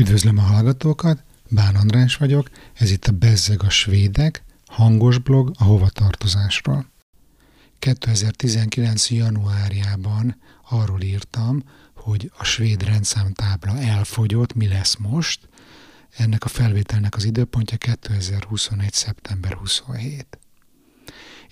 Üdvözlöm a hallgatókat, Bán András vagyok, ez itt a Bezzeg a Svédek, hangos blog a hovatartozásról. 2019. januárjában arról írtam, hogy a svéd rendszámtábla elfogyott, mi lesz most. Ennek a felvételnek az időpontja 2021. szeptember 27.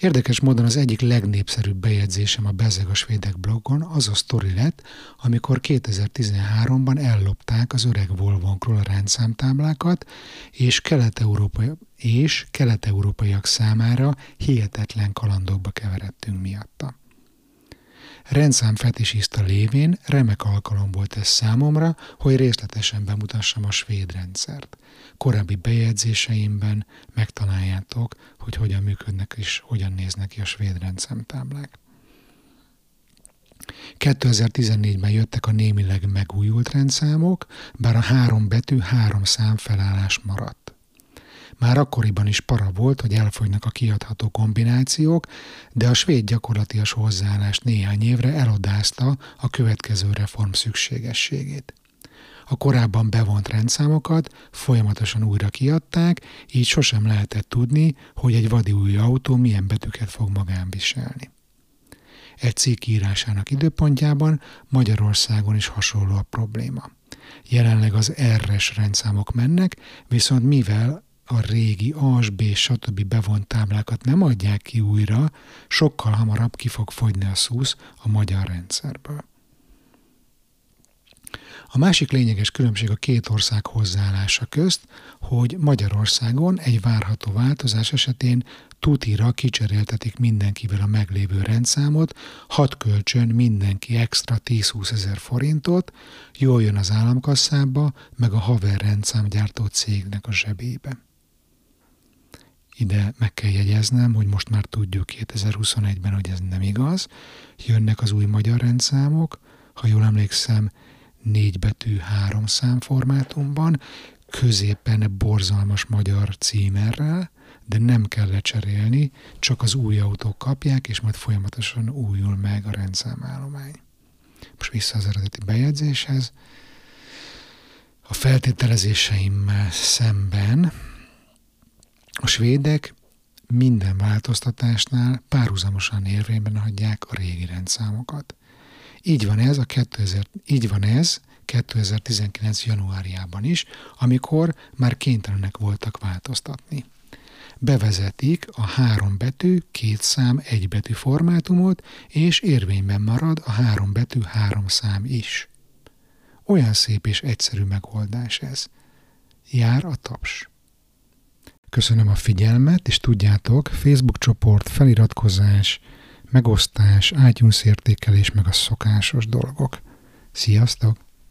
Érdekes módon az egyik legnépszerűbb bejegyzésem a Bezeg a Svédek blogon az a sztori lett, amikor 2013-ban ellopták az öreg Volvonkról a rendszámtáblákat, és kelet-európai és kelet-európaiak számára hihetetlen kalandokba keveredtünk miatta. Rendszámfetisista lévén remek alkalom volt ez számomra, hogy részletesen bemutassam a svéd rendszert. Korábbi bejegyzéseimben megtaláljátok, hogy hogyan működnek és hogyan néznek ki a svéd rendszámtáblák. 2014-ben jöttek a némileg megújult rendszámok, bár a három betű három szám felállás maradt. Már akkoriban is para volt, hogy elfogynak a kiadható kombinációk, de a svéd gyakorlatias hozzáállás néhány évre elodázta a következő reform szükségességét. A korábban bevont rendszámokat folyamatosan újra kiadták, így sosem lehetett tudni, hogy egy vadi új autó milyen betűket fog magán viselni. Egy cikk írásának időpontjában Magyarországon is hasonló a probléma. Jelenleg az R-es rendszámok mennek, viszont mivel a régi AS, B, stb. bevont táblákat nem adják ki újra, sokkal hamarabb ki fog fogyni a szusz a magyar rendszerből. A másik lényeges különbség a két ország hozzáállása közt, hogy Magyarországon egy várható változás esetén tutira kicseréltetik mindenkivel a meglévő rendszámot, hat kölcsön mindenki extra 10-20 ezer forintot, jól jön az államkasszába, meg a haver rendszámgyártó cégnek a zsebébe. Ide meg kell jegyeznem, hogy most már tudjuk 2021-ben, hogy ez nem igaz. Jönnek az új magyar rendszámok, ha jól emlékszem, négy betű három szám formátumban, középen borzalmas magyar címerrel, de nem kell lecserélni, csak az új autók kapják, és majd folyamatosan újul meg a rendszámállomány. Most vissza az eredeti bejegyzéshez. A feltételezéseimmel szemben a svédek minden változtatásnál párhuzamosan érvényben hagyják a régi rendszámokat. Így van ez a 2000, így van ez 2019. januárjában is, amikor már kénytelenek voltak változtatni. Bevezetik a három betű, két szám, egy betű formátumot, és érvényben marad a három betű, három szám is. Olyan szép és egyszerű megoldás ez. Jár a taps. Köszönöm a figyelmet, és tudjátok, Facebook csoport, feliratkozás, megosztás, iTunes értékelés, meg a szokásos dolgok. Sziasztok!